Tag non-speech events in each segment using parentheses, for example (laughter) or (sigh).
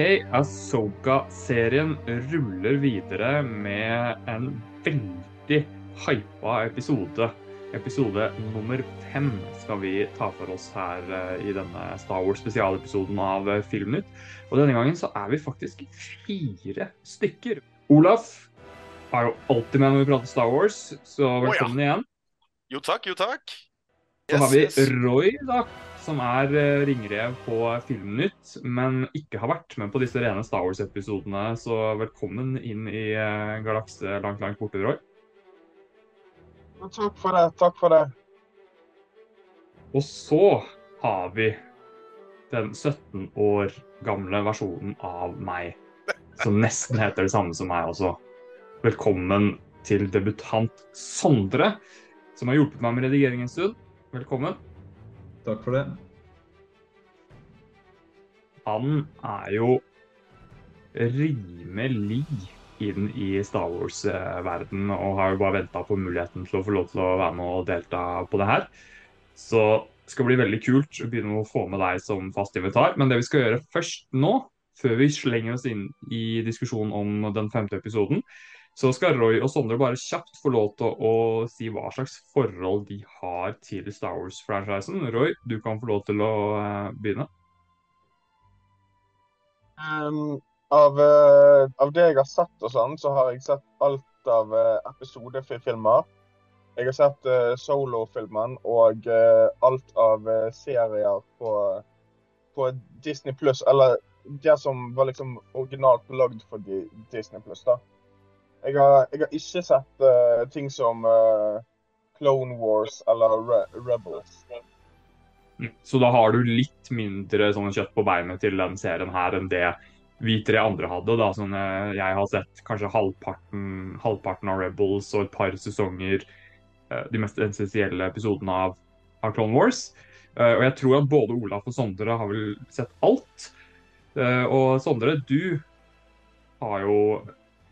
OK, Asoka-serien ruller videre med en veldig hypa episode. Episode nummer fem skal vi ta for oss her eh, i denne Star Wars spesialepisoden av eh, Filmnytt. Og denne gangen så er vi faktisk fire stykker. Olaf er jo alltid med når vi prater Star Wars, så velkommen igjen. Jo takk, jo takk. Så har vi Yes, yes. Roy, da, som er eh, ringrev på Filmnytt, men ikke har vært med på disse rene Star Wars-episodene. Så velkommen inn i eh, galakse langt, langt borte, Roy. Takk for det. Takk for det. Og så har vi den 17 år gamle versjonen av meg, som nesten heter det samme som meg også. Velkommen til debutant Sondre, som har hjulpet meg med redigering en stund. Velkommen. Takk for det. Han er jo rimelig inn i Star Wars-verden og har jo bare venta på muligheten til å få lov til å være med og delta på det her. Så det skal bli veldig kult å begynne å få med deg som fast invitar. Men det vi skal gjøre først nå, før vi slenger oss inn i diskusjonen om den femte episoden, så skal Roy og Sondre bare kjapt få lov til å si hva slags forhold de har til Star Wars-franchisen. Roy, du kan få lov til å eh, begynne. Um, av, eh, av det jeg har sett og sånn, så har jeg sett alt av uh, episodefilmer. Jeg har sett uh, solofilmen og uh, alt av uh, serier på, på Disney Pluss. Eller det som var liksom originalt lagd for Disney Pluss, da. Jeg har, jeg har ikke sett uh, ting som uh, Clone Wars eller Re Rebels. Mm. Så da har du litt mindre sånn kjøtt på beinet til den serien her enn det vi tre andre hadde. da, sånn eh, Jeg har sett kanskje halvparten, halvparten av Rebels og et par sesonger, de mest essensielle episodene av, av Clone Wars. Og jeg tror at både Olaf og Sondre har vel sett alt. Og Sondre, du har jo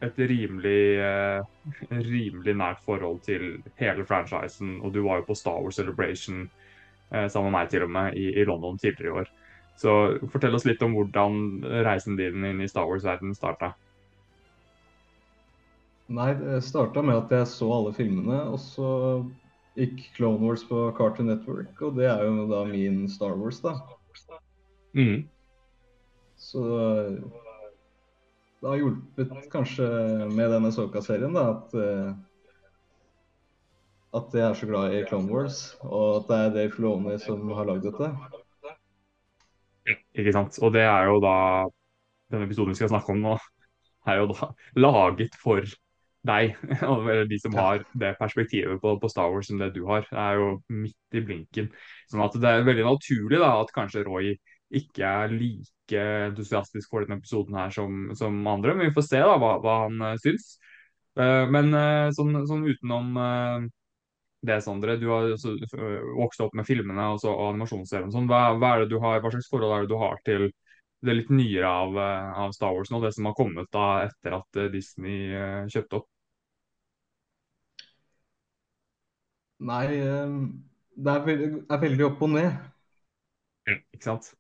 et rimelig, eh, rimelig nært forhold til hele franchisen, og du var jo på Star Wars Celebration eh, sammen med meg til og med i, i London tidligere i år. Så fortell oss litt om hvordan reisen din inn i Star Wars-verdenen starta. Nei, det starta med at jeg så alle filmene, og så gikk Clone Wars på Cartoon Network, og det er jo da min Star Wars, da. Mm. Så det har hjulpet kanskje med denne Soka-serien, da, at eh, at jeg er så glad i Clone Wars, og at det er Dave Filoni som har lagd dette. Ikke sant? Og det er jo da Denne episoden vi skal snakke om nå, er jo da laget for deg. (laughs) Eller de som har det perspektivet på, på Star Wars som det du har. Det er jo midt i blinken. Sånn at det er veldig naturlig da at kanskje Roy ikke er like entusiastisk for denne episoden her som, som andre. Men vi får se da hva, hva han uh, syns. Uh, men uh, sånn, sånn utenom det, Sondre, du har også, vokst opp med filmene og, og animasjonsserien. Sånn. Hva, hva, er det du har, hva slags forhold er det du har til det litt nyere av, av Star Wars nå, det som har kommet da etter at Disney kjøpte opp? Nei, det er veldig, er veldig opp og ned. Ikke sant?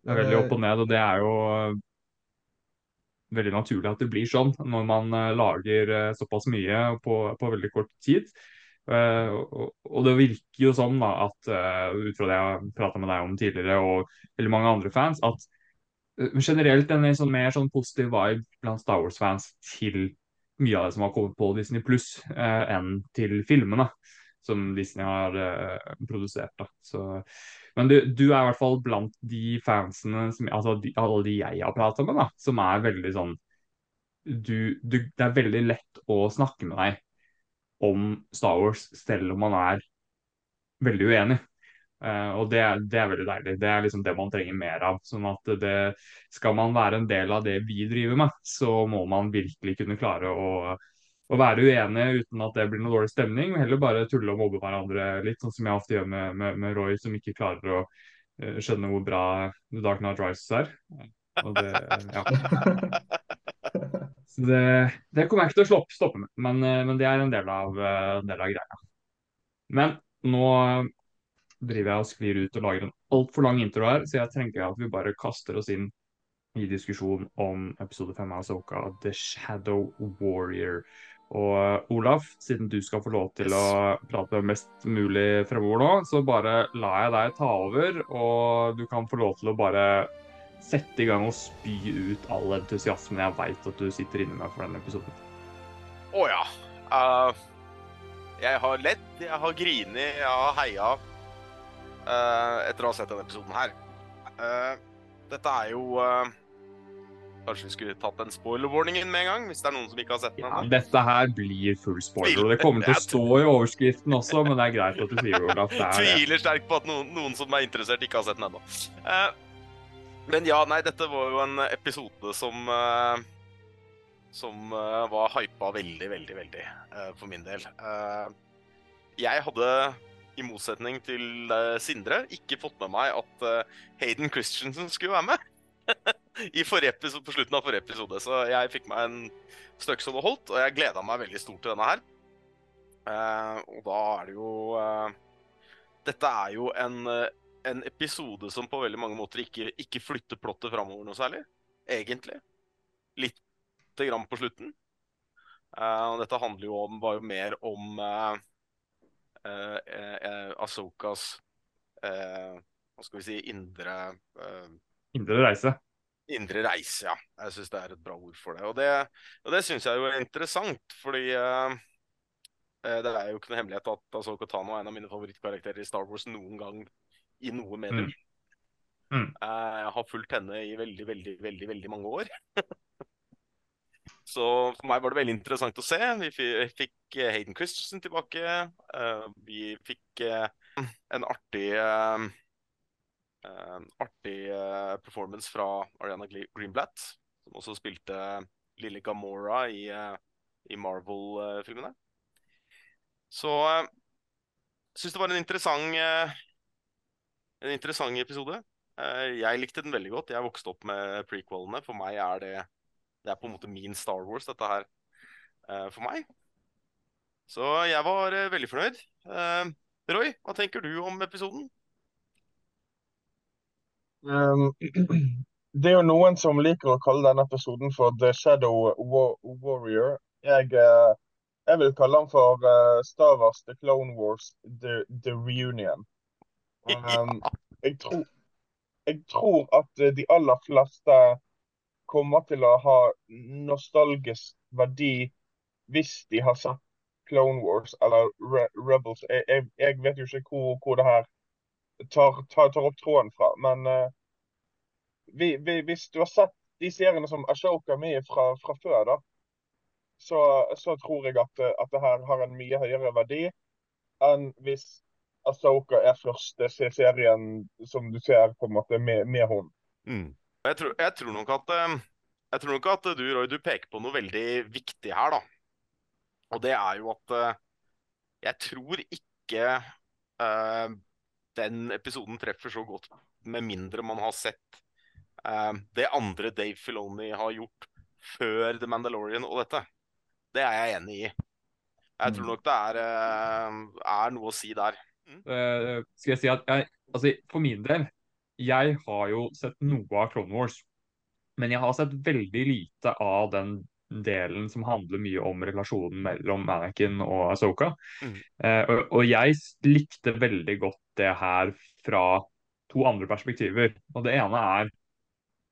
Det er veldig opp og ned, og det er jo øh, veldig naturlig at det blir sånn når man øh, lager øh, såpass mye på, på veldig kort tid. Eh, og, og det virker jo sånn da at eh, ut fra det jeg prata med deg om tidligere, og veldig mange andre fans, at eh, generelt en sånn mer sånn positiv vibe blant Star Wars-fans til mye av det som har kommet på Disney pluss, enn til filmene som Disney har uh, produsert. da. Så, men du, du er i hvert fall blant de fansene, som, altså de, alle de jeg har prata med, da, som er veldig sånn du, du, Det er veldig lett å snakke med deg om Star Wars, selv om man er veldig uenig. Uh, og det, det er veldig deilig. Det er liksom det man trenger mer av. sånn at det, Skal man være en del av det vi driver med, så må man virkelig kunne klare å, å være uenig uten at det blir noe dårlig stemning. men Heller bare tulle og mobbe hverandre litt, sånn som jeg ofte gjør med, med, med Roy, som ikke klarer å eh, skjønne hvor bra The Dark Knight Rises er. Og det, ja. Så det, det kommer jeg ikke til å stoppe med, men, eh, men det er en del av, en del av greia. Men nå driver jeg og sklir ut og lager en altfor lang intro her, så jeg tenker at vi bare kaster oss inn i diskusjon om episode fem av Soka, The Shadow Warrior. Og uh, Olaf, siden du skal få lov til å prate mest mulig fremover nå, så bare lar jeg deg ta over, og du kan få lov til å bare sette i gang og spy ut all entusiasmen jeg veit at du sitter inne med for denne episoden. Å ja. Uh, jeg har ledd, jeg har grini, jeg har heia uh, etter å ha sett denne episoden her. Uh, dette er jo Kanskje vi skulle tatt den spoiler-warningen med en gang, hvis det er noen som ikke har sett den Ja, dette her blir full spoiler, og det kommer til å stå i overskriften også, men det er greit at du sier Olaf. Det er. Tviler sterkt på at noen, noen som er interessert, ikke har sett den ennå. Uh, men ja, nei, dette var jo en episode som uh, Som uh, var hypa veldig, veldig, veldig for min del. Eh, jeg hadde, i motsetning til Sindre, ikke fått med meg at Hayden Christensen skulle være med. (laughs) I forrige episode, på slutten av forrige episode, så jeg fikk meg en støkk som det holdt, og jeg gleda meg veldig stort til denne her. Uh, og da er det jo uh, Dette er jo en, uh, en episode som på veldig mange måter ikke, ikke flytter plottet framover noe særlig. Egentlig. Litt grann på slutten. Og dette handler jo om, var jo mer om uh, Asokas Hva skal vi si indre Indre reise. Indre reise, ja. Jeg syns det er et bra ord for det. Og det, og det syns jeg jo er interessant, fordi uh, det er jo ikke noe hemmelighet at altså, Tano er en av mine favorittkarakterer i Star Wars noen gang i noe medium. Mm. Mm. Uh, jeg har fulgt henne i veldig, veldig, veldig, veldig mange år. (laughs) Så for meg var det veldig interessant å se. Vi fikk Hayden Christensen tilbake. Vi fikk en artig artig uh, performance fra Ariana Greenblatt, som også spilte lille Gamora i, uh, i Marvel-filmene. Så jeg syns det var en interessant, en interessant episode. jeg likte den veldig godt. Jeg vokste opp med prequelene. For meg er det Det er på en måte min Star Wars, dette her. for meg. Så jeg var veldig fornøyd. Roy, hva tenker du om episoden? Um, det er jo noen som liker å kalle denne episoden for The Shadow Warrior. Jeg, uh, jeg, vil kalle den for uh, Star Wars The Clone Wars The, The Reunion. Um, jeg, tror, jeg tror at de aller fleste kommer til å ha nostalgisk verdi hvis de har sett Clone Wars eller Re Rebels. Jeg, jeg, jeg, vet jo ikke hvor, hvor det her tar, tar, tar, opp tråden fra. Men uh, vi, vi, hvis du har sett de seriene som Ashoka er med fra, fra før, da, så, så, tror jeg at, at det her har en mye høyere verdi enn hvis Ashoka er første serien som du ser på en måte med, med hun. Mm. Jeg, tror, jeg, tror, nok at jeg tror nok at du, Roy, du peker på noe veldig viktig her, da. Og det er jo at jeg tror ikke uh, den episoden treffer så godt, med mindre man har sett uh, det andre Dave Filoni har gjort før The Mandalorian og dette. Det er jeg enig i. Jeg tror nok det er, uh, er noe å si der. Mm. Uh, skal jeg si at jeg, altså, For min del, jeg har jo sett noe av Clone Wars. Men jeg har sett veldig lite av den delen som handler mye om relasjonen mellom Anakin og Asoka. Mm. Uh, og, og, jeg likte veldig godt det her fra to andre perspektiver. Og det ene er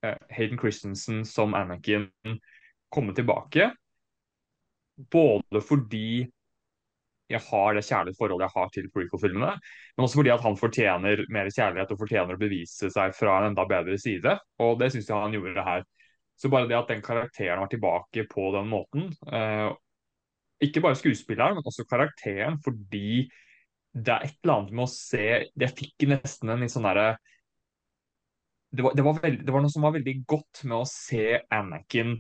eh, Hayden Christensen som Anakin komme tilbake. Både fordi jeg har det kjærlighetsforholdet jeg har til prequel-filmene, men også fordi at han fortjener mer kjærlighet og fortjener å bevise seg fra en enda bedre side. Og det syns jeg han gjorde her. Så bare det at den karakteren var tilbake på den måten eh, Ikke bare skuespilleren, men også karakteren, fordi det er et eller annet med å se Jeg fikk nesten en litt sånn derre det, det, det var, noe som var veldig godt med å se Anakin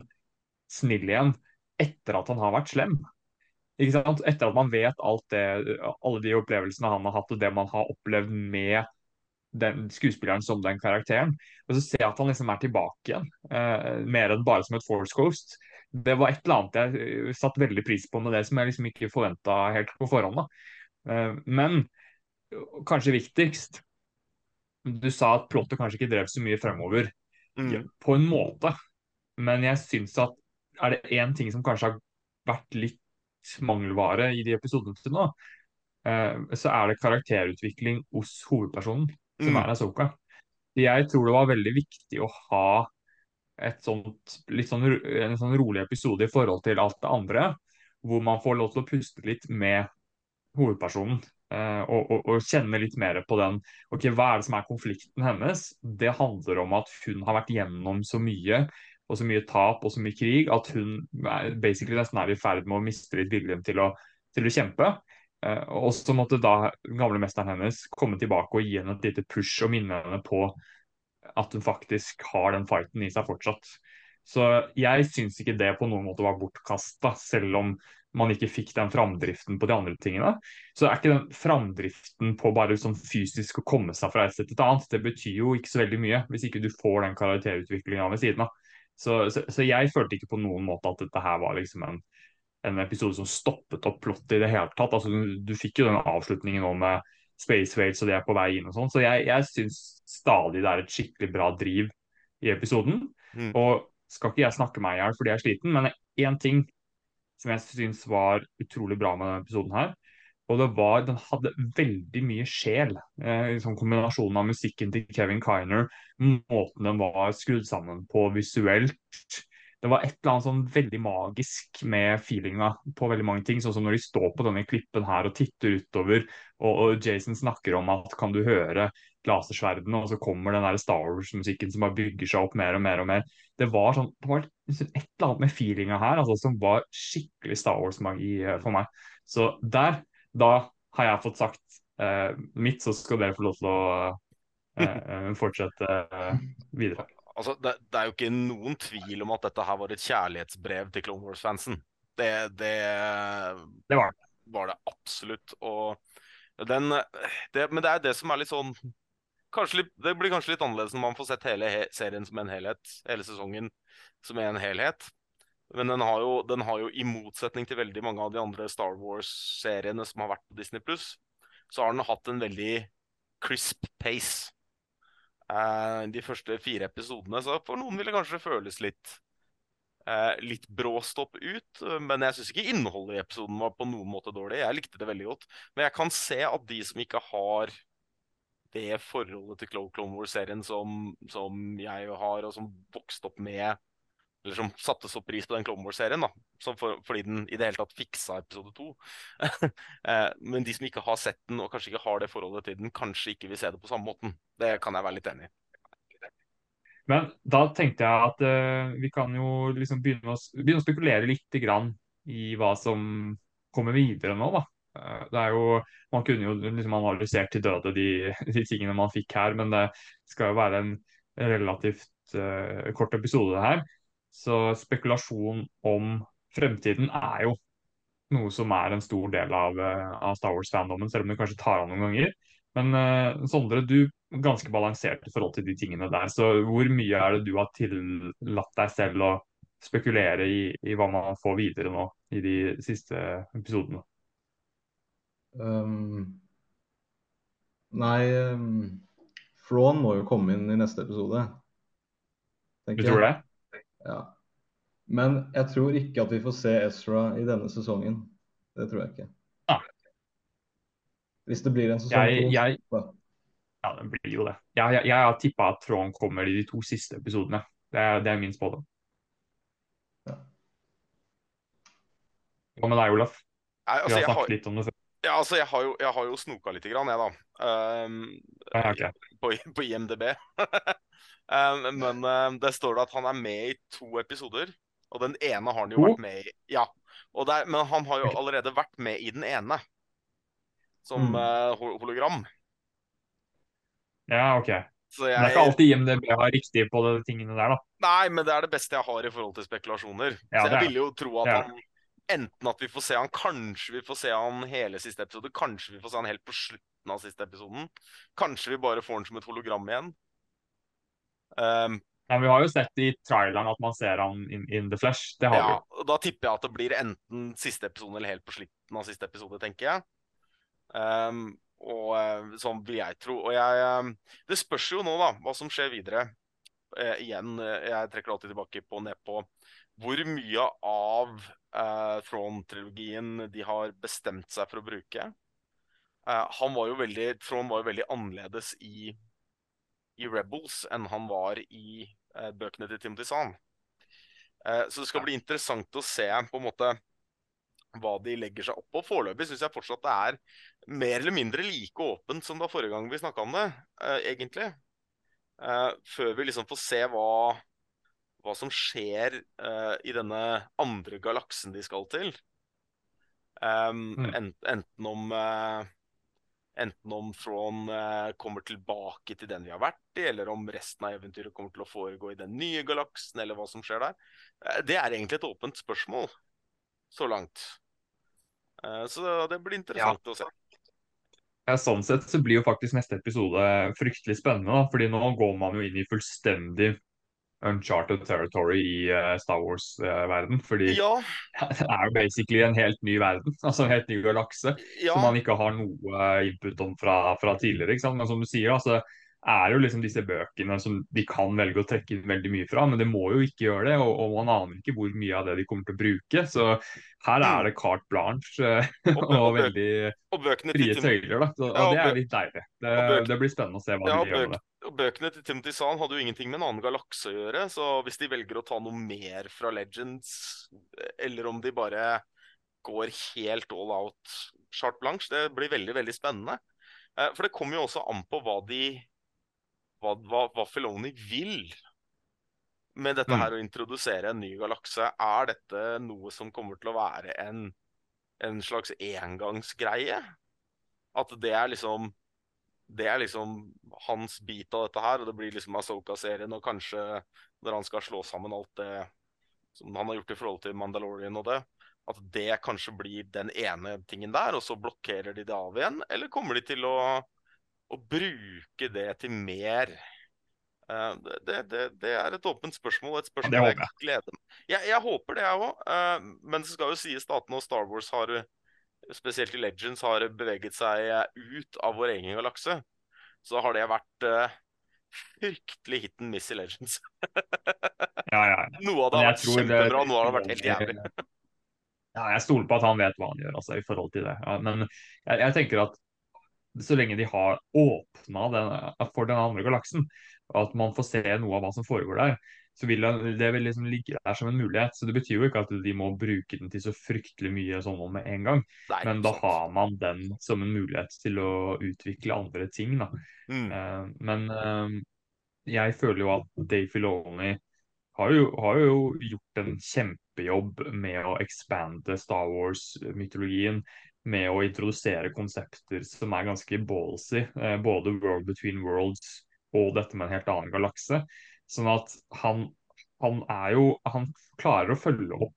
snill igjen etter at han har vært slem. Ikke sant? Etter at man vet alt det, alle de opplevelsene han har hatt, og det man har opplevd med den skuespilleren som den karakteren. Og så ser jeg at han liksom er tilbake igjen, eh, mer enn bare som et Force Ghost. Det var et eller annet jeg eh, satte veldig pris på med det som jeg liksom ikke forventa helt på forhånd. da. Eh, men kanskje viktigst Du sa at plottet kanskje ikke drev så mye fremover. Mm. På en måte. Men jeg syns at er det én ting som kanskje har vært litt mangelvare i de episodene til nå, eh, så er det karakterutvikling hos hovedpersonen, som Mm. er Asoka. Jeg tror det var veldig viktig å ha et sånt, litt sånn, en sånn rolig episode i forhold til alt det andre, hvor man får lov til å puste litt med hovedpersonen. eh, og, og, og kjenne litt mer på den ok, Hva er det som er konflikten hennes? Det handler om at hun har vært gjennom så mye, og så mye tap og så mye krig, at hun basically nesten er i ferd med å miste litt viljen til å, til å kjempe. Eh, og så måtte da gamle mesteren hennes komme tilbake og gi henne et lite push og minne henne på at hun faktisk har den fighten i seg fortsatt. Så jeg syns ikke det på noen måte var bortkasta, selv om man ikke fikk den framdriften på de andre tingene. Så er ikke den framdriften på bare sånn fysisk å komme seg fra et sted til et annet, det betyr jo ikke så veldig mye hvis ikke du får den karakterutviklinga ved siden av. Så, så, så jeg følte ikke på noen måte at dette her var liksom en, en episode som stoppet opp plottet i det hele tatt. Altså, du, du fikk jo den avslutningen nå med Space Wales og de er på vei inn og sånn, så jeg, jeg syns stadig det er et skikkelig bra driv i episoden. Mm. Og skal ikke jeg snakke meg i hjel fordi jeg er sliten, men én ting som jeg syns var utrolig bra med denne episoden her, og det var Den hadde veldig mye sjel. Eh, liksom kombinasjonen av musikken til Kevin Kiner, måten den var skrudd sammen på visuelt. Det var et eller annet sånn veldig magisk med feelinga på veldig mange ting. Sånn som når de står på denne klippen her og titter utover, og, og Jason snakker om at kan du høre lasersverdene, og så kommer den der Star Wars-musikken som bare bygger seg opp mer og mer og mer. Det var sånn, det var liksom et eller annet med feelinga her altså, som var skikkelig Star Wars-magi eh, for meg. Så der, da har jeg fått sagt eh, mitt, så skal dere få lov til å eh, eh, fortsette eh, videre. Altså, det, det er jo ikke noen tvil om at dette her var et kjærlighetsbrev til Clone Wars-fansen. Det, det, Det var det. var det absolutt. Og den det, Men det er det som er litt sånn kanskje Det blir kanskje litt annerledes når man får sett hele he serien som en helhet. Hele sesongen som en helhet. Men den har, jo, den har jo, i motsetning til veldig mange av de andre Star Wars-seriene som har vært på Disney Pluss, så har den hatt en veldig crisp pace. Eh, de første fire episodene, så for noen vil det kanskje føles litt eh, litt bråstopp ut. Men jeg syns ikke innholdet i episoden var på noen måte dårlig. Jeg likte det veldig godt. Men jeg kan se at de som ikke har det forholdet til Clone Wars-serien som, som jeg har, og som vokste opp med eller som satte så pris på den Clone Wars-serien, da, for, fordi den i det hele tatt fiksa episode to. (laughs) Eh, Men de som ikke har sett den, og kanskje ikke har det forholdet til den, kanskje ikke vil se det på samme måten. Det kan jeg være litt enig i. Men da tenkte jeg at uh, vi kan jo liksom begynne å, begynne å spekulere litt i hva som kommer videre nå, da. Eh, det er jo, Man kunne jo liksom analysert til døde de, (laughs) de tingene man fikk her, men det skal jo være en relativt uh, kort episode her. Så spekulasjon om fremtiden er jo noe som er en stor del av, eh, av Star Wars-fandommen, selv om det kanskje tar av noen ganger. Men uh, Sondre, du er ganske balansert i forhold til de tingene der. Så hvor mye er det du har tillatt deg selv å spekulere i, i hva man får videre nå i de siste episodene? Um, nei um, Thrawn må jo komme inn i neste episode. Du tror det? Ja. Men jeg tror ikke at vi får se Ezra i denne sesongen. Det tror jeg ikke. Ah. Hvis det blir en sesong Jeg, to, jeg, ja, det blir jo det. Jeg, jeg, jeg har tippa at Trond kommer i de to siste episodene. Det er, det er min spådom. Ja. Med deg, Olaf? Nei, Vi altså, har snakket har, litt om det før. Ja, altså, jeg har jo, jeg har jo snoka lite grann, jeg, da. Um, okay. på, på IMDb. um, (laughs) men um, det står det at han er med i to episoder. Og den ene har han jo To? vært med i. Ja. Og der, men han har jo allerede vært med i den ene. Som Mm. uh, hologram. Ja, ok. Så Men det er ikke alltid IMDb har riktig på de tingene der, da. Nei, men det er det beste jeg har i forhold til spekulasjoner. Ja, så jeg ville jo tro at han Enten at vi får se han Kanskje vi får se han hele siste episode. Kanskje vi får se han helt på slutten av siste episoden. Kanskje vi bare får han som et hologram igjen. Um, Men vi har jo sett i traileren at man ser han in, in the flesh. Det har Ja, vi. og Da tipper jeg at det blir enten siste episode eller helt på slutten av siste episode, tenker jeg. Um, og sånn vil jeg tro. Og jeg um, Det spørs jo nå, da, hva som skjer videre. Eh, igjen, jeg trekker alltid tilbake på ned på hvor mye av uh, Throne-trilogien de har bestemt seg for å bruke. han var jo veldig Throne var jo veldig annerledes i, i Rebels enn han var i bøkene til Timothy Zahn. så det skal bli interessant å se på en måte hva de legger seg opp på. Foreløpig syns jeg fortsatt det er mer eller mindre like åpent som da forrige gang vi snakka om det, uh, egentlig. Uh, før vi liksom får se hva, hva som skjer uh, i denne andre galaksen de skal til. Um, mm. ent, enten om Enten om Thrawn kommer tilbake til den vi har vært i, eller om resten av eventyret kommer til å foregå i den nye galaksen, eller hva som skjer der. det er egentlig et åpent spørsmål så langt. Så det blir interessant ja. å se. Ja, sånn sett så blir jo faktisk neste episode fryktelig spennende. Da, fordi nå går man jo inn i fullstendig uncharted territory i uh, Star Wars-verden. fordi ja. (laughs) det er jo basically en helt ny verden, (laughs) altså en helt ny galakse, ja. som man ikke har noe input om fra, fra tidligere. ikke sant? Men som du sier, altså er jo liksom disse bøkene som de kan velge å trekke inn veldig mye fra, men det må jo ikke gjøre det. Og, og man aner ikke hvor mye av det de kommer til å bruke. Så her er det carte blanche eh, og, og, veldig og frie tøyler. Da. Og, det er litt deilig. Det, det, blir spennende å se hva ja, de gjør med det. Og Bøkene til Timothy Zahn hadde jo ingenting med en annen galakse å gjøre, så hvis de velger å ta noe mer fra Legends, eller om de bare går helt all out chart blanche, det blir veldig, veldig spennende. Eh, for det kommer jo også an på hva de hva, hva, hva Filoni vil med dette mm. her å introdusere en ny galakse. Er dette noe som kommer til å være en, en slags engangsgreie? At det er liksom det er liksom hans bit av dette her, og det blir liksom Asoka-serien, og kanskje når han skal slå sammen alt det som han har gjort i forhold til Mandalorian og det, at det kanskje blir den ene tingen der, og så blokkerer de det av igjen? Eller kommer de til å å bruke det til mer? Uh, det, det, det, er et åpent spørsmål. Et spørsmål ja, jeg gleder meg jeg, jeg håper det, jeg òg. Eh, men det skal jo sies at nå Star Wars har, spesielt i Legends, har beveget seg ut av vår egen galakse. Så har det vært fryktelig hit and miss i Legends. (laughs) ja, ja, Noe av det har vært kjempebra, noe av det har vært helt jævlig. ja, jeg stoler på at han vet hva han gjør, altså, i forhold til det. men jeg, jeg tenker at så lenge de har åpna for den andre galaksen, og at man får se noe av hva som foregår der, så vil det vil liksom ligge der som en mulighet. Så det betyr jo ikke at de må bruke den til så fryktelig mye sånn med en gang. Nei, Men da har man den som en mulighet til å utvikle andre ting. Da. Mm. Uh, men uh, jeg føler jo at Dave Filoni har jo, har jo gjort en kjempejobb med å expande Star Wars-mytologien med å introdusere konsepter som er ganske ballsy. Eh, både World Between Worlds og dette med en helt annen galakse. Sånn at han, han er jo Han klarer å følge opp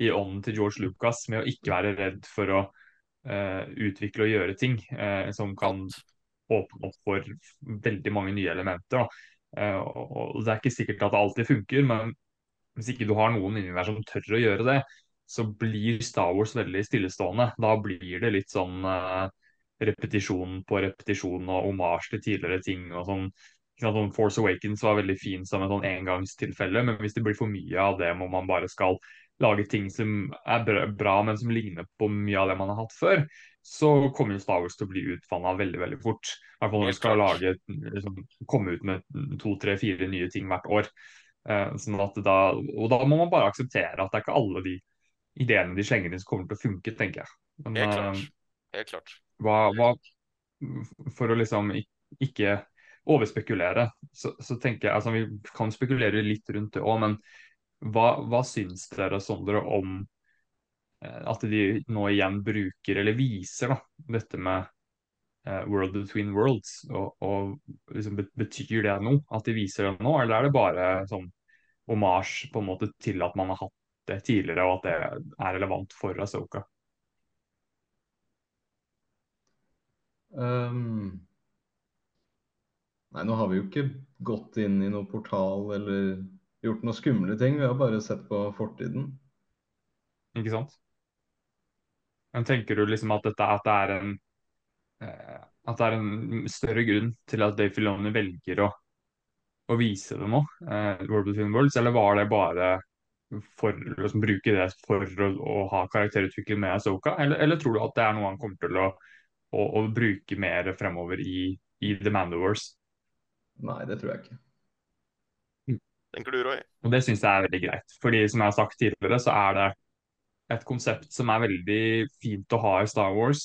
i ånden til George Lucas med å ikke være redd for å uh, utvikle og gjøre ting uh, som kan åpne opp for veldig mange nye elementer. Uh, og, Det er ikke sikkert at det alltid funker, men hvis ikke du har noen inni deg som tør å gjøre det, så blir Star Wars veldig stillestående. Da blir det litt sånn uh, repetisjon på repetisjon og omasj til tidligere ting. og sånn. sånn Force Awakens var veldig fin som et sånn engangstilfelle, men hvis det blir for mye av det hvor man bare skal lage ting som er bra, men som ligner på mye av det man har hatt før, så kommer jo Star Wars til å bli utvanna veldig veldig fort. I hvert fall når du skal lage, liksom, komme ut med to, tre, fire nye ting hvert år. Uh, sånn at da, og da må man bare akseptere at det er ikke alle de ideene de slenger inn som kommer til å funke, tenker jeg. Men, Helt klart. Eh, Helt klart. Hva, hva, for å liksom ikke overspekulere, så, så, tenker jeg altså Vi kan spekulere litt rundt det òg, men hva, hva syns dere Sondre, om eh, at de nå igjen bruker, eller viser, da, dette med eh, World Between Worlds? Og, og liksom, Betyr det noe at de viser det nå, eller er det bare sånn omasj på en måte til at man har hatt det tidligere, og at det er relevant for Asoka? Um, nei, nå har vi jo ikke gått inn i noen portal eller gjort noen skumle ting. Vi har bare sett på fortiden. Ikke sant? Men tenker du liksom at, dette, at det er en eh, at det er en større grunn til at Dave Filoni velger å, å vise det nå, eh, World Between Worlds, eller var det bare for å liksom, bruke det for å, å ha karakterutvikling med Asoka, eller, eller, tror du at det er noe han kommer til å, å, å bruke mer fremover i, i The Mandalores? Nei, det tror jeg ikke. Tenker du, Roy? Og Det syns jeg er veldig greit. fordi som jeg har sagt tidligere, så er det et konsept som er veldig fint å ha i Star Wars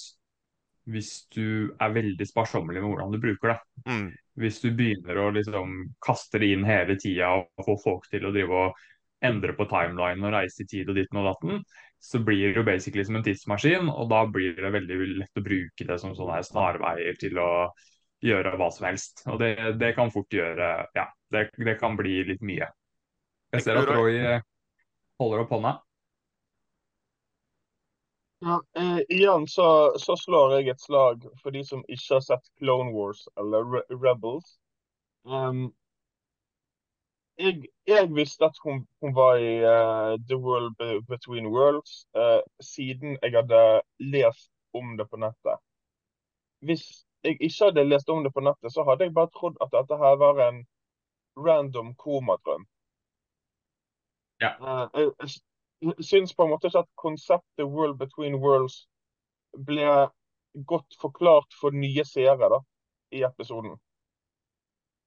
hvis du er veldig sparsommelig med hvordan du bruker det. Mm. Hvis du begynner å liksom kaste det inn hele tida og få folk til å drive og endre på timeline og reise i tid og ditten og datten, så blir det jo basically som en tidsmaskin, og da blir det veldig lett å bruke det som sånne snarveier til å gjøre hva som helst. Og det, det kan fort gjøre Ja, det, det, kan bli litt mye. Jeg ser at Roy eh, holder opp hånda. Ja, eh, igjen så, så, slår jeg et slag for de som ikke har sett Clone Wars eller Re Rebels. Um, jeg, jeg, visste at hun, hun var i uh, The World Between Worlds uh, siden jeg hadde lest om det på nettet. Hvis jeg ikke hadde lest om det på nettet, så hadde jeg bare trodd at dette her var en random komadrøm. Ja. Uh, jeg, jeg syns på en måte ikke at konseptet World Between Worlds ble godt forklart for nye seere da, i episoden.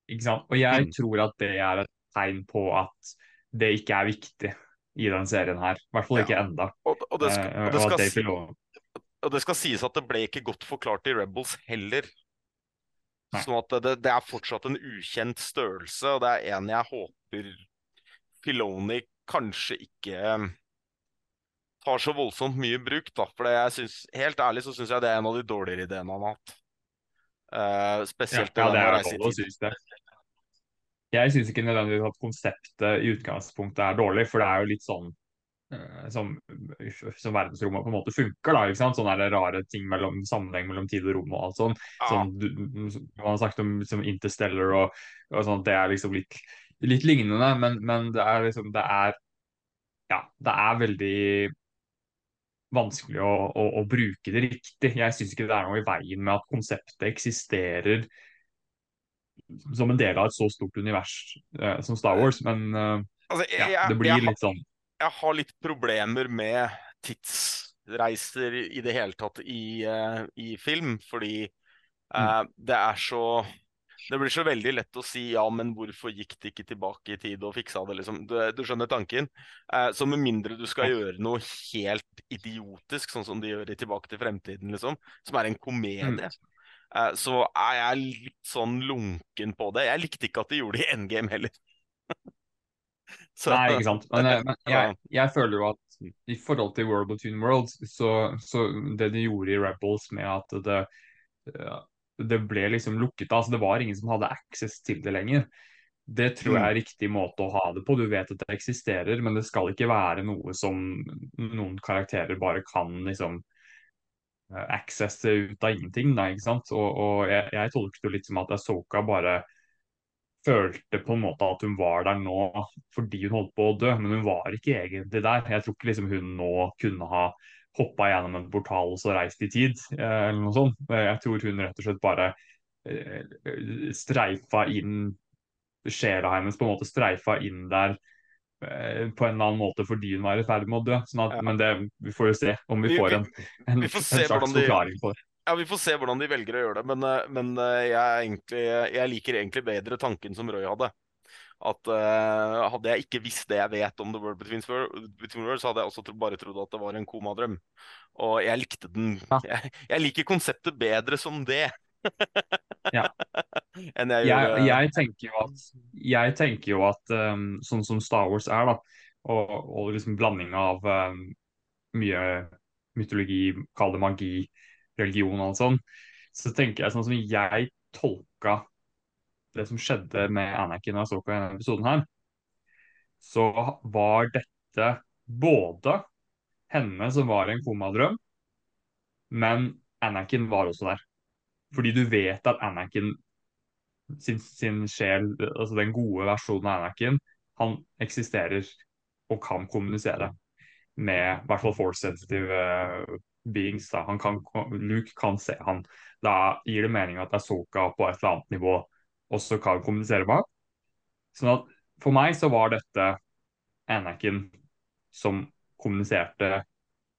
Ikke sant. Og jeg mm. tror at det er et tegn på at det ikke er viktig i den serien her. I hvert fall ikke ja. enda. Og, og, det skal, og, det skal, si, og, det skal, sies at det ble ikke godt forklart i Rebels heller. Nei. Sånn at det, det, er fortsatt en ukjent størrelse, og det er en jeg håper Filoni kanskje ikke tar så voldsomt mye bruk, da. For jeg synes, helt ærlig så syns jeg det er en av de dårligere ideene han har hatt. Uh, spesielt ja, ja, det er det synes det. Jeg syns ikke nødvendigvis at konseptet i utgangspunktet er dårlig, for det er jo litt sånn uh, som, som verdensrommet på en måte funker. da, ikke sant? Sånne rare ting mellom sammenheng mellom tid og rom og alt sånn. Ja. Som du, man har sagt om som Interstellar og, og sånt. det er liksom litt, litt lignende, men, men det er liksom det er ja, det er veldig vanskelig å, å, å, bruke det riktig. Jeg syns ikke det er noe i veien med at konseptet eksisterer som en del av et så stort univers eh, som Star Wars, men eh, altså, jeg, ja, det blir jeg, litt sånn Jeg har litt problemer med tidsreiser i det hele tatt i, uh, i film, fordi mm. det er så det blir så veldig lett å si ja, men hvorfor gikk det ikke tilbake i tid og fiksa det, liksom. Du, du skjønner tanken? Eh, så med mindre du skal gjøre noe helt idiotisk, sånn som de gjør i Tilbake til fremtiden, liksom, som er en komedie, mm. Eh, så er jeg litt sånn lunken på det. Jeg likte ikke at de gjorde det i Endgame heller. (laughs) så, Nei, ikke sant. Men, eh, men jeg, jeg, føler jo at i forhold til World Between Worlds, så, så det de gjorde i Rebels med at det det ble liksom lukket av. altså Det var ingen som hadde access til det lenger. Det tror jeg er riktig måte å ha det på. Du vet at det eksisterer, men det skal ikke være noe som noen karakterer bare kan liksom eh, accesse ut av ingenting. Da, ikke sant? Og, og jeg, jeg tolket det litt som at Asoka bare følte på en måte at hun var der nå fordi hun holdt på å dø, men hun var ikke egentlig der. Jeg tror ikke liksom hun nå kunne ha hoppa gjennom en portal og så reist i tid, eh, eller noe sånt. Jeg tror hun rett og slett bare eh, streifa inn sjela hennes, på en måte streifa inn der eh, på en eller annen måte fordi hun var i ferd med å dø. Sånn at, ja. Men det, vi får jo se om vi, får en, en, en slags de, forklaring på det. Ja, Vi får se hvordan de velger å gjøre det, men, men jeg, egentlig, jeg, liker egentlig bedre tanken som Roy hadde at uh, hadde jeg ikke visst det jeg vet om The World Between, Between Worlds, hadde jeg også tro, bare trodd at det var en komadrøm. Og jeg likte den ja. jeg, jeg, liker konseptet bedre som det. Ja. (laughs) Enn jeg, jeg gjorde Jeg tenker jo at, jeg tenker jo at um, sånn som Star Wars er, da, og, og liksom blanding av um, mye mytologi, kall det magi, religion og sånn, så tenker jeg sånn som jeg tolka det som skjedde med Anakin og Asoka i denne episoden her, så var dette både henne som var en komadrøm, men Anakin var også der. Fordi du vet at Anakin sin, sin sjel, altså den gode versjonen av Anakin, han eksisterer og kan kommunisere med i hvert fall force sensitive beings. Da. Han kan, Luke kan se han. Da gir det mening at Asoka på et eller annet nivå også kan kommunisere med ham. Sånn at for meg så var dette Anakin som kommuniserte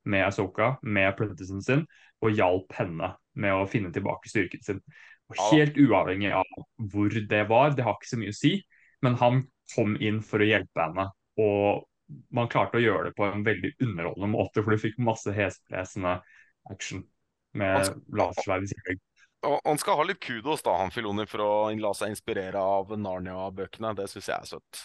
med Asoka, med apprentices sin, og hjalp henne med å finne tilbake styrken sin. Og helt uavhengig av hvor det var, det har ikke så mye å si, men han kom inn for å hjelpe henne. Og man klarte å gjøre det på en veldig underholdende måte, for du fikk masse hesblesende action med lasersverd i tillegg. Han skal ha litt kudos, da, han Filoni, for å la seg inspirere av Narnia-bøkene. Det syns jeg er søtt.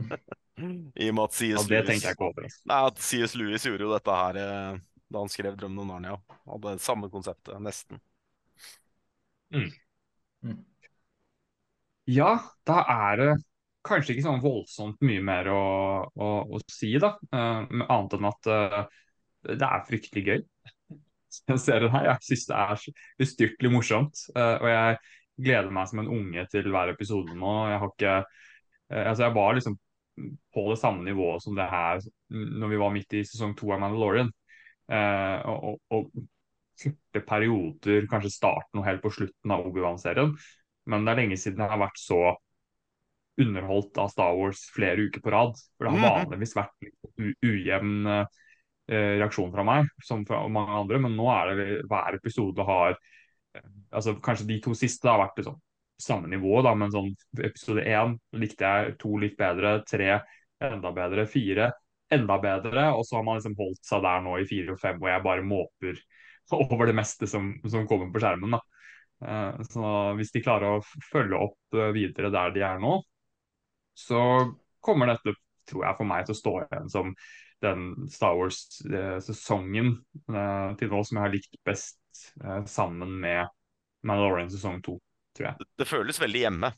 (laughs) I og med at C.S. Ja, over. Nei, at C.S. Lewis gjorde jo dette her eh, da han skrev 'Drømmen om Narnia'. Hadde det samme konseptet, nesten. Mm. Mm. Ja, da er det kanskje ikke sånn voldsomt mye mer å, å, å si, da. Uh, annet enn at uh, det er fryktelig gøy (laughs) jeg ser den her. Jeg syns det er ustyrtelig morsomt. Uh, og jeg gleder meg som en unge til hver episode nå. Jeg har ikke uh, Altså, jeg var liksom på det samme nivået som det her når vi var midt i sesong to av Mandalorian. Uh, og, og, korte perioder, kanskje starten og helt på slutten av Obi-Wan-serien. Men det er lenge siden jeg har vært så underholdt av Star Wars flere uker på rad. For det har mhm. vanligvis vært litt ujevn Eh, reaksjon fra meg, som fra mange andre. Men nå er det hver episode har eh, altså Kanskje de to siste har vært liksom, samme nivå, da, men sånn episode én likte jeg, to litt bedre, tre enda bedre, fire enda bedre. Og så har man liksom holdt seg der nå i fire og fem, hvor jeg bare måper over det meste som, som kommer på skjermen. da. Uh, så hvis de klarer å følge opp videre der de er nå, så kommer dette, tror jeg, for meg til å stå igjen som den Star Wars-sesongen eh, til nå som jeg har likt best, eh, sammen med Mandalorian sesong to, tror jeg. Det føles veldig hjemme.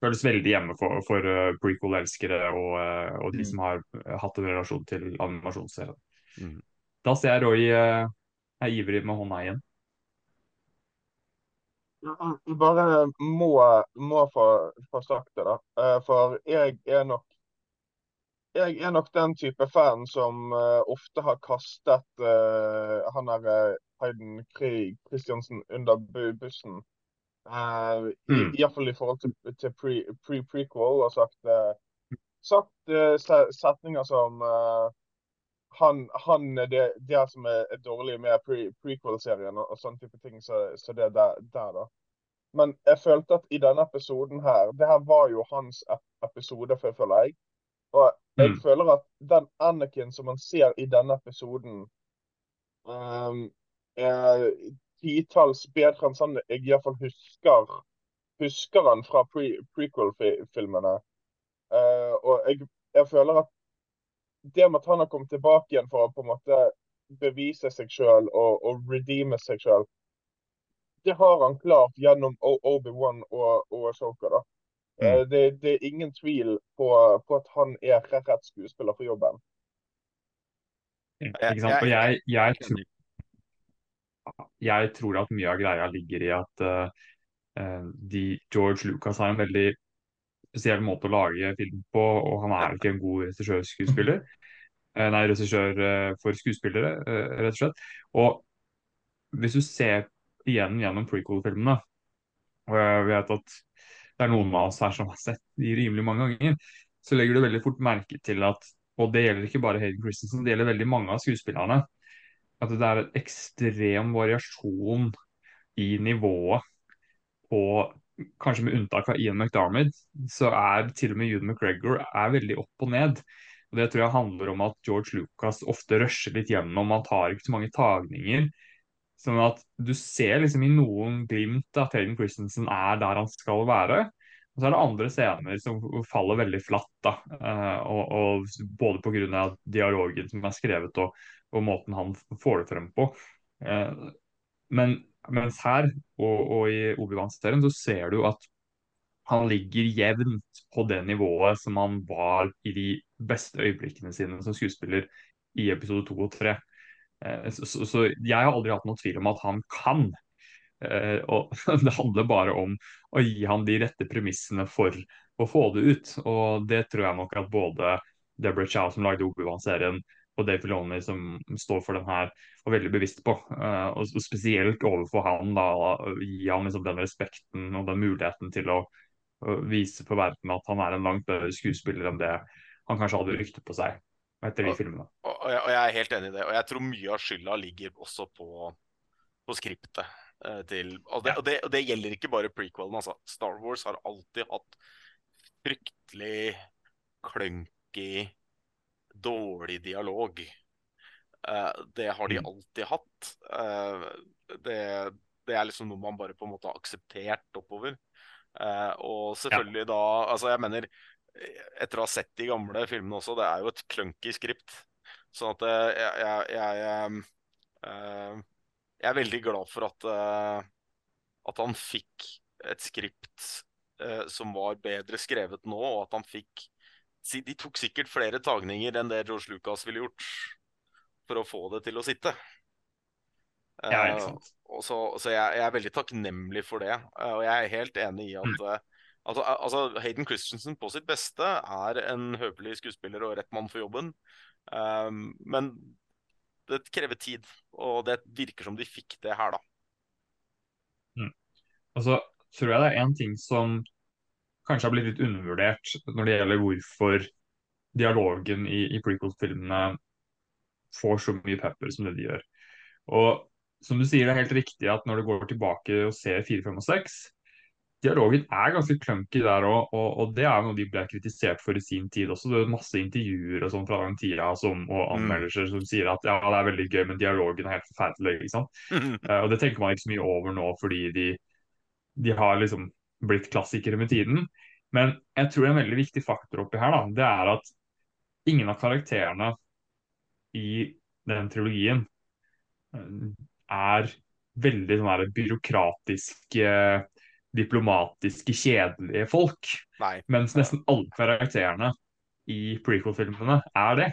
Føles veldig hjemme for, for uh, prequel-elskere og, uh, og, de mm. som har hatt en relasjon til animasjonsserien. Mm. Da ser jeg Roy er ivrig med hånda igjen. Bare må, må få, få sagt det, da. For jeg er nok jeg er nok den type fan som uh, ofte har kastet uh, han der Heiden Krig Kristiansen Christiansen under bussen. Uh, mm. Iallfall i, i forhold til, til pre-prequel. Pre og sagt, sagt setninger som han, han det, det som er, er dårlig med pre prequel-serien og, og sånne type ting. Så, så det der, der, da. Men jeg følte at i denne episoden her Det her var jo hans episode, føler jeg. Og jeg mm. føler at den Anakin som man ser i denne episoden, um, er titalls bedre enn sånn jeg iallfall husker husker han fra pre prequel-filmene. Uh, og jeg, jeg, føler at det med at han har kommet tilbake igjen for å på en måte bevise seg sjøl og, og redeeme seg sjøl, det har han klart gjennom Obi-Wan og, og Ashoka. da. Mm. Uh, det, det, er ingen tvil på, på, at han er rett skuespiller for jobben. Ikke sant? Og jeg, jeg, tror, jeg tror at mye av greia ligger i at uh, de, George Lucas har en veldig spesiell måte å lage film på, og han er ikke en god regissør-skuespiller. Uh, nei, regissør uh, for skuespillere, rett og slett. Og hvis du ser igjen gjennom prequel-filmene, og jeg vet at det er noen av oss her som har sett de rimelig mange ganger, så legger du veldig fort merke til at og det gjelder ikke bare Hayden Christensen, det gjelder veldig mange av skuespillerne. At det er en ekstrem variasjon i nivået på Kanskje med unntak av Ian McDarmid, så er til og med Ewan McGregor er veldig opp og ned. Og Det tror jeg handler om at George Lucas ofte rusher litt gjennom. Han tar ikke så mange tagninger. Sånn at du ser liksom i noen glimt at Hayden Christensen er der han skal være. Og så er det andre scener som faller veldig flatt. da, uh, og, og Både pga. dialogen som er skrevet og, og, måten han får det frem på. Uh, men mens her og, og i Obi-Wan-serien så ser du at han ligger jevnt på det nivået som han var i de beste øyeblikkene sine som skuespiller i episode to og tre. Eh, så, så, jeg har aldri hatt noen tvil om at han kan. Eh, og (laughs) det handler bare om å gi han de rette premissene for å få det ut. Og det tror jeg nok at både Deborah Chow, som lagde Obi-Wan-serien, og Dave Filoni som står for den her, og veldig bevisst på. Uh, og spesielt overfor han, da, gi han liksom den respekten og den muligheten til å vise for verden at han er en langt bedre skuespiller enn det han kanskje hadde rykte på seg etter de filmene. Og, og, jeg, og, jeg, er helt enig i det. Og jeg tror mye av skylda ligger også på, på skriptet. Uh, til, og, det, det, og, det, gjelder ikke bare prequelen. Altså. Star Wars har alltid hatt fryktelig clunky dårlig dialog. Uh, det har de mm. alltid hatt. Uh, det, det, er liksom noe man bare på en måte har akseptert oppover. Uh, og selvfølgelig ja. da Altså, jeg mener Etter å ha sett de gamle filmene også, det er jo et clunky skript. Sånn at jeg, jeg, jeg, jeg er veldig glad for at, at han fikk et skript som var bedre skrevet nå, og at han fikk de tok sikkert flere tagninger enn det George Lucas ville gjort for å få det til å sitte. Ja, ikke sant. Uh, så, så jeg, jeg, er veldig takknemlig for det. Uh, og jeg er helt enig i at uh, altså, altså, Hayden Christensen på sitt beste er en høvelig skuespiller og rett mann for jobben. Men det krever tid, og det virker som de fikk det her, da. Mm. Og så tror jeg det er én ting som kanskje har blitt litt undervurdert når det gjelder hvorfor dialogen i, i prequel-filmene får så mye pepper som det de gjør. Og som du sier, det er helt riktig at når du går tilbake og ser 4, 5 og 6 Dialogen er ganske clunky der òg, og, og, det er noe de ble kritisert for i sin tid også. Det er masse intervjuer og sånn fra den tida som, og mm. anmeldelser som sier at ja, det er veldig gøy, men dialogen er helt forferdelig. ikke sant? Uh, (laughs) og det tenker man ikke så mye over nå, fordi de, de har liksom blitt klassikere med tiden. Men jeg tror en veldig viktig faktor oppi her, da, det er at ingen av karakterene i den trilogien eh, er veldig sånn byråkratiske, diplomatiske, kjedelige folk. Nei. Mens nesten alle karakterene i prequel-filmene er det.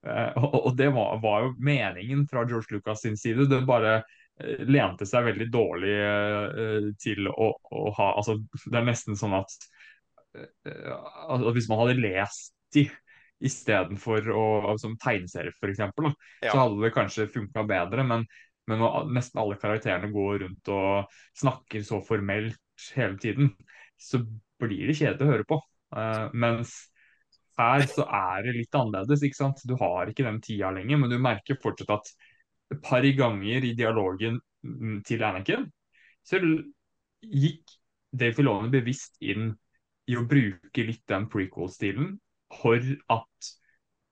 Uh, og, det var, var, jo meningen fra George Lucas sin side. Det bare lente seg veldig dårlig uh, til å, å, ha altså, Det er nesten sånn at at Hvis man hadde lest de istedenfor som tegneserie, f.eks., ja. så hadde det kanskje funka bedre. Men, men når nesten alle karakterene går rundt og snakker så formelt hele tiden, så blir det kjedelig å høre på. Uh, mens her så er det litt annerledes. ikke sant? Du har ikke den tida lenger, men du merker fortsatt at et par ganger i dialogen mm, til Anakin så gikk Dave Filoni bevisst inn i å bruke litt den prequel-stilen for at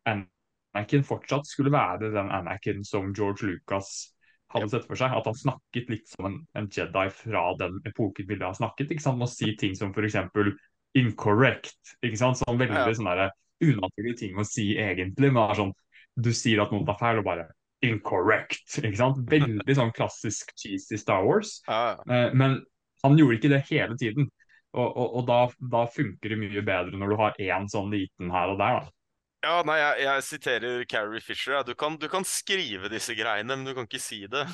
Anakin fortsatt skulle være den Anakin som George Lucas hadde sett for seg. At han snakket litt som en, en Jedi fra den epoken ville ha snakket. ikke sant? Å si ting som f.eks. incorrect. ikke sant? Sånn veldig ja. sånn unaturlige ting å si egentlig. men sånn, Du sier at noen tar feil, og bare incorrect. ikke sant? Veldig sånn klassisk cheesy Star Wars. Ja. Eh, men han gjorde ikke det hele tiden. Og, og, og da, da, funker det mye bedre når du har én sånn liten her og der. da. Ja, nei, jeg, jeg siterer Carrie Fisher. Ja. Du, kan, du, kan, skrive disse greiene, men du kan ikke si det.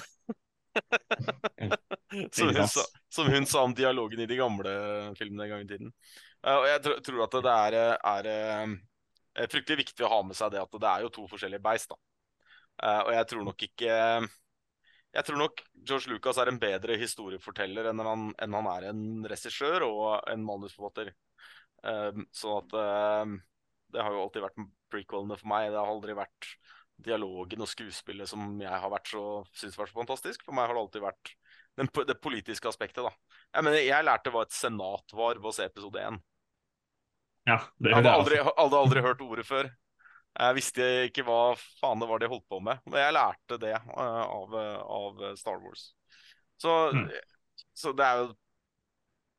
(laughs) som, hun sa, som, hun sa, om dialogen i de gamle filmene en gang i tiden. Uh, og jeg tr tror at det er, er, er, eh, fryktelig viktig å ha med seg det at det er jo to forskjellige beist. da. Uh, og jeg tror nok ikke jeg tror nok George Lucas er en bedre historieforteller enn han, enn han er en regissør og en manusforfatter. Um, så at um, Det har jo alltid vært prequelene for meg. Det har aldri vært dialogen og skuespillet som jeg har vært så, synes vært så fantastisk. For meg har det alltid vært den, det politiske aspektet. da. Jeg, mener, jeg lærte hva et senat var ved å se episode én. Ja, det jeg hadde aldri, hadde aldri hørt ordet før. Jeg visste ikke hva faen det var de holdt på med, men jeg lærte det uh, av, av, Star Wars. Så, mm. så, det er jo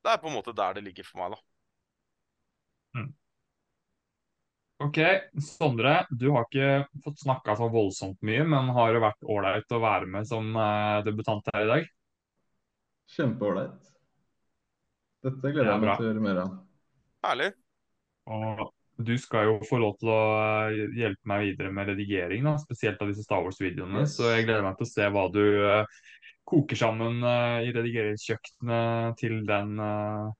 Det er på en måte der det ligger for meg, da. Mm. OK, Sondre. Du har ikke fått snakka så voldsomt mye, men har det vært ålreit å være med som uh, debutant her i dag? Kjempeålreit. Dette gleder jeg meg til å gjøre mer av. Herlig. Og du skal jo få lov til å eh, hjelpe meg videre med redigering, da, spesielt av disse Star Wars-videoene. Så jeg gleder meg til å se hva du uh, koker sammen uh, i redigeringskjøkkenet til den, uh,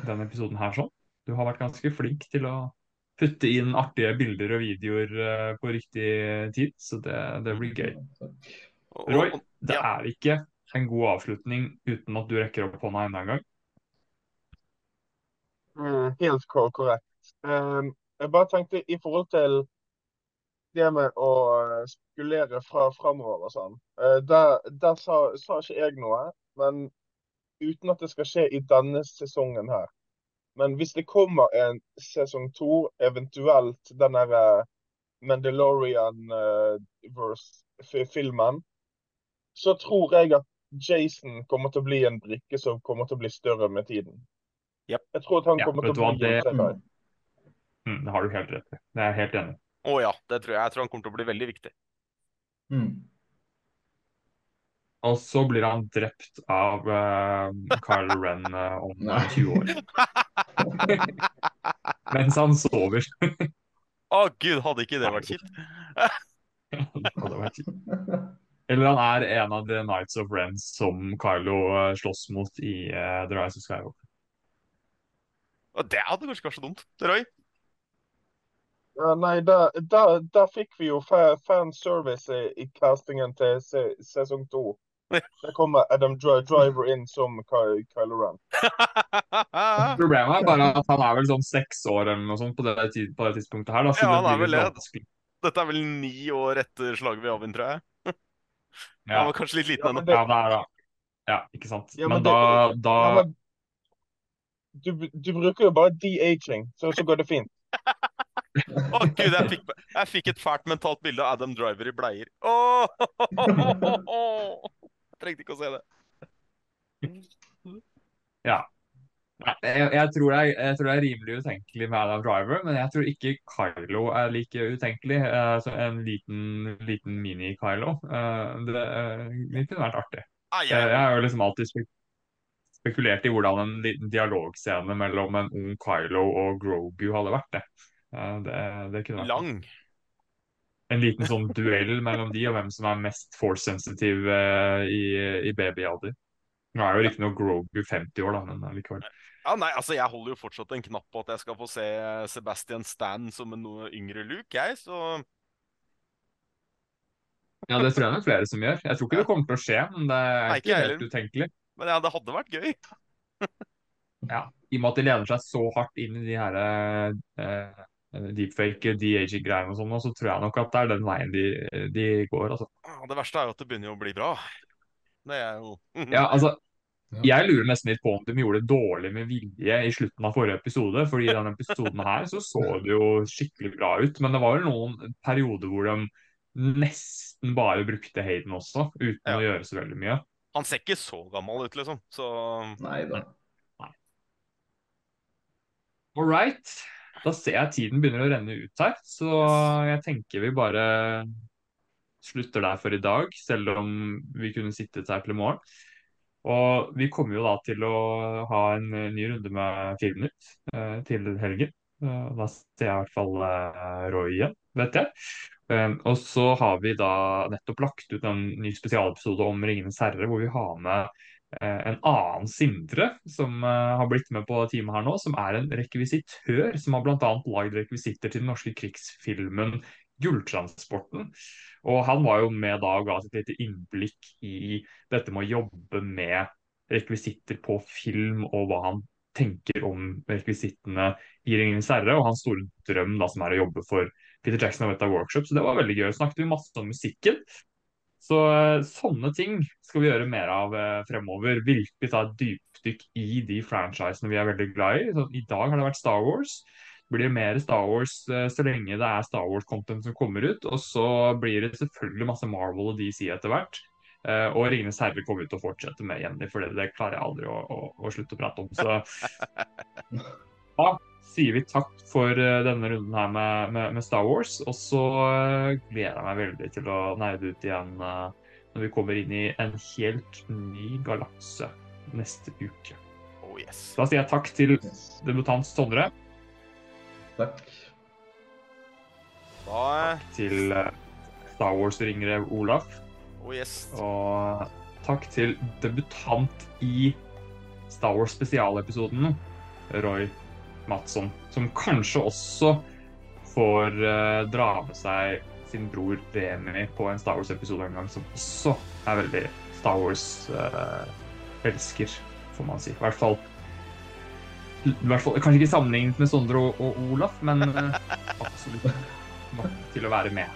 den, episoden her. sånn. Du har vært ganske flink til å putte inn artige bilder og videoer eh, på riktig tid. Så det, det blir gøy. Roy, det er ikke en god avslutning uten at du rekker opp hånda enda en gang. Mm, helt korrekt. Um, jeg bare tenkte i forhold til det med å eh, spekulere fra framover og sånn. eh, der der sa, sa ikke jeg noe, men uten at det skal skje i denne sesongen her. Men hvis det kommer en sesong to, eventuelt den derre Mandalorian-verse-filmen, så tror jeg at Jason kommer til å bli en brikke som kommer til å bli større med tiden. Yep. Jeg tror at han kommer ja, til å bli en det-. Mm, det har du helt rett i. Det er jeg helt enig i. Å ja, det tror jeg. Jeg tror han kommer til å bli veldig viktig. Mm. Og så blir han drept av uh, Carl (laughs) Ren uh, om Nei. eh, 20 år. (laughs) Mens han sover. Å gud, hadde ikke det vært kjipt? Det (laughs) hadde vært kjipt. Eller han er en av The Nights of Ren som Kylo uh, slåss mot i eh, The Rise of Skywalker. Og det hadde kanskje vært så dumt. Roy? Ja, nei, da, da, da fikk vi jo fa fanservice i, i castingen til se sesong to. (laughs) Der kommer Adam Dri Driver inn som Ky Kylo Ren. (laughs) Problemet er bare at han er vel sånn seks år eller noe sånt på det, tid- på det tidspunktet her. Da, Ja, han er vel det. Dette er vel ni år etter slaget ved Avin, tror jeg. (laughs) Ja, Han var kanskje litt liten Ja, ennå. men det- ja, det er da. Ja, ikke sant. Ja, men men det- da, da Ja, men du, du bruker jo bare de-aging, så, så går det fint. Å gud, jeg fikk, jeg fikk et fælt mentalt bilde av Adam Driver i bleier. Åh! Jeg trengte ikke å se det. Ja. jeg, jeg, tror er, jeg tror det er rimelig utenkelig med Adam Driver, men jeg tror ikke Kylo er like utenkelig. Eh, en liten, liten mini-Kylo. Eh, det, eh, det kunne vært artig. Jeg, jeg har jo liksom alltid spek spekulert i hvordan en liten dialogscene mellom en ung Kylo og Grogu hadde vært. det. Eh, det, det kunne ai. vært Lang. en liten sånn duell mellom de, og hvem som er mest force-sensitive eh, i, i babyalder. Nå er jo riktignok Grogu 50 år, da, men likevel. Ja, nei, altså, jeg holder jo fortsatt en knapp på at jeg skal få se Sebastian Stan som en noe yngre Luke, jeg, så Ja, det tror jeg er flere som gjør. Jeg tror ikke det kommer til å skje, men det er Nei, ikke ikke helt utenkelig. Men ja, det hadde vært gøy. Ja, I og med at de lener seg så hardt inn i de her eh, deepfake, de-aging-greiene og sånn, så tror jeg nok at det er den veien de, de går. altså. Det verste er jo at det begynner å bli bra. Det er jo (laughs) Ja, altså, Jeg lurer nesten litt på om de gjorde det dårlig med vilje i slutten av forrige episode. fordi i denne episoden her så så det jo skikkelig bra ut. Men det var vel noen perioder hvor de nesten bare brukte Hayden også, uten Ja. å gjøre så veldig mye. Han ser ikke så gammel ut, liksom. Så Nei da. All right. Da ser jeg tiden begynner å renne ut her, så jeg tenker vi bare slutter der for i dag, selv om vi kunne sittet her til i morgen. Og vi kommer jo da til å ha en ny runde med Filmnytt eh, til helgen. Eh, da ser jeg i hvert fall eh, Roy igjen, vet jeg. Eh, og så har vi da nettopp lagt ut en ny spesialepisode om Ringenes herre, hvor vi har med en annen Sindre som eh, har blitt med på teamet her nå, som er en rekvisitør som har bl.a. lagd rekvisitter til den norske krigsfilmen Gulltransporten. Og han var jo med da og ga sitt lite innblikk i dette med å jobbe med rekvisitter på film, og hva han tenker om rekvisittene i Ringenes herre, og hans store drøm da som er å jobbe for Peter Jackson og Weta Workshop. Så det var veldig gøy. Snakket vi masse om musikken. Så eh, sånne ting skal vi gjøre mer av eh, fremover. Virkelig ta et dypdykk i de franchisene vi er veldig glad i. Så I dag har det vært Star Wars. Blir det mer Star Wars eh, så lenge det er Star Wars-content som kommer ut. Og så blir det selvfølgelig masse Marvel og DC etter hvert. Og Ringenes herre kommer vi til å fortsette med, Jenny, for det, det klarer jeg aldri å, å, å slutte å prate om. Så (laughs) da sier vi takk for eh, denne runden her med, med, med Star Wars. Og så eh, gleder jeg meg veldig til å nerde ut igjen eh, når vi kommer inn i en helt ny galakse neste uke. oh yes. Da sier jeg takk til Yes. debutant Sondre, Takk. Da til eh, Star Wars-ringere Olaf, Oh yes. og takk til debutant i Star Wars spesialepisoden, Roy Madsson, som kanskje også får uh, dra med seg sin bror Remi på en Star Wars-episode en gang, som også er veldig Star Wars-elsker, får man si. I hvert fall, i hvert fall Kanskje ikke sammenlignet med Sondre og, og Olaf, men uh, (laughs) absolutt nok til å være med.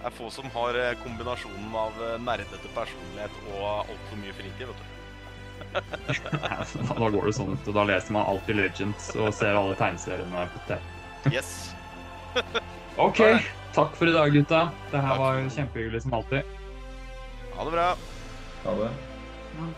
Det er få som har eh, kombinasjonen av eh, nerdete personlighet og altfor mye fritid, vet du. (laughs) da går det sånn, ut, og Da leser man alltid Legends og ser alle tegneseriene på TV. Yes. (laughs) OK. Takk for i dag, gutta. Det her var kjempehyggelig som alltid. Ha det bra. Ha det. Ja.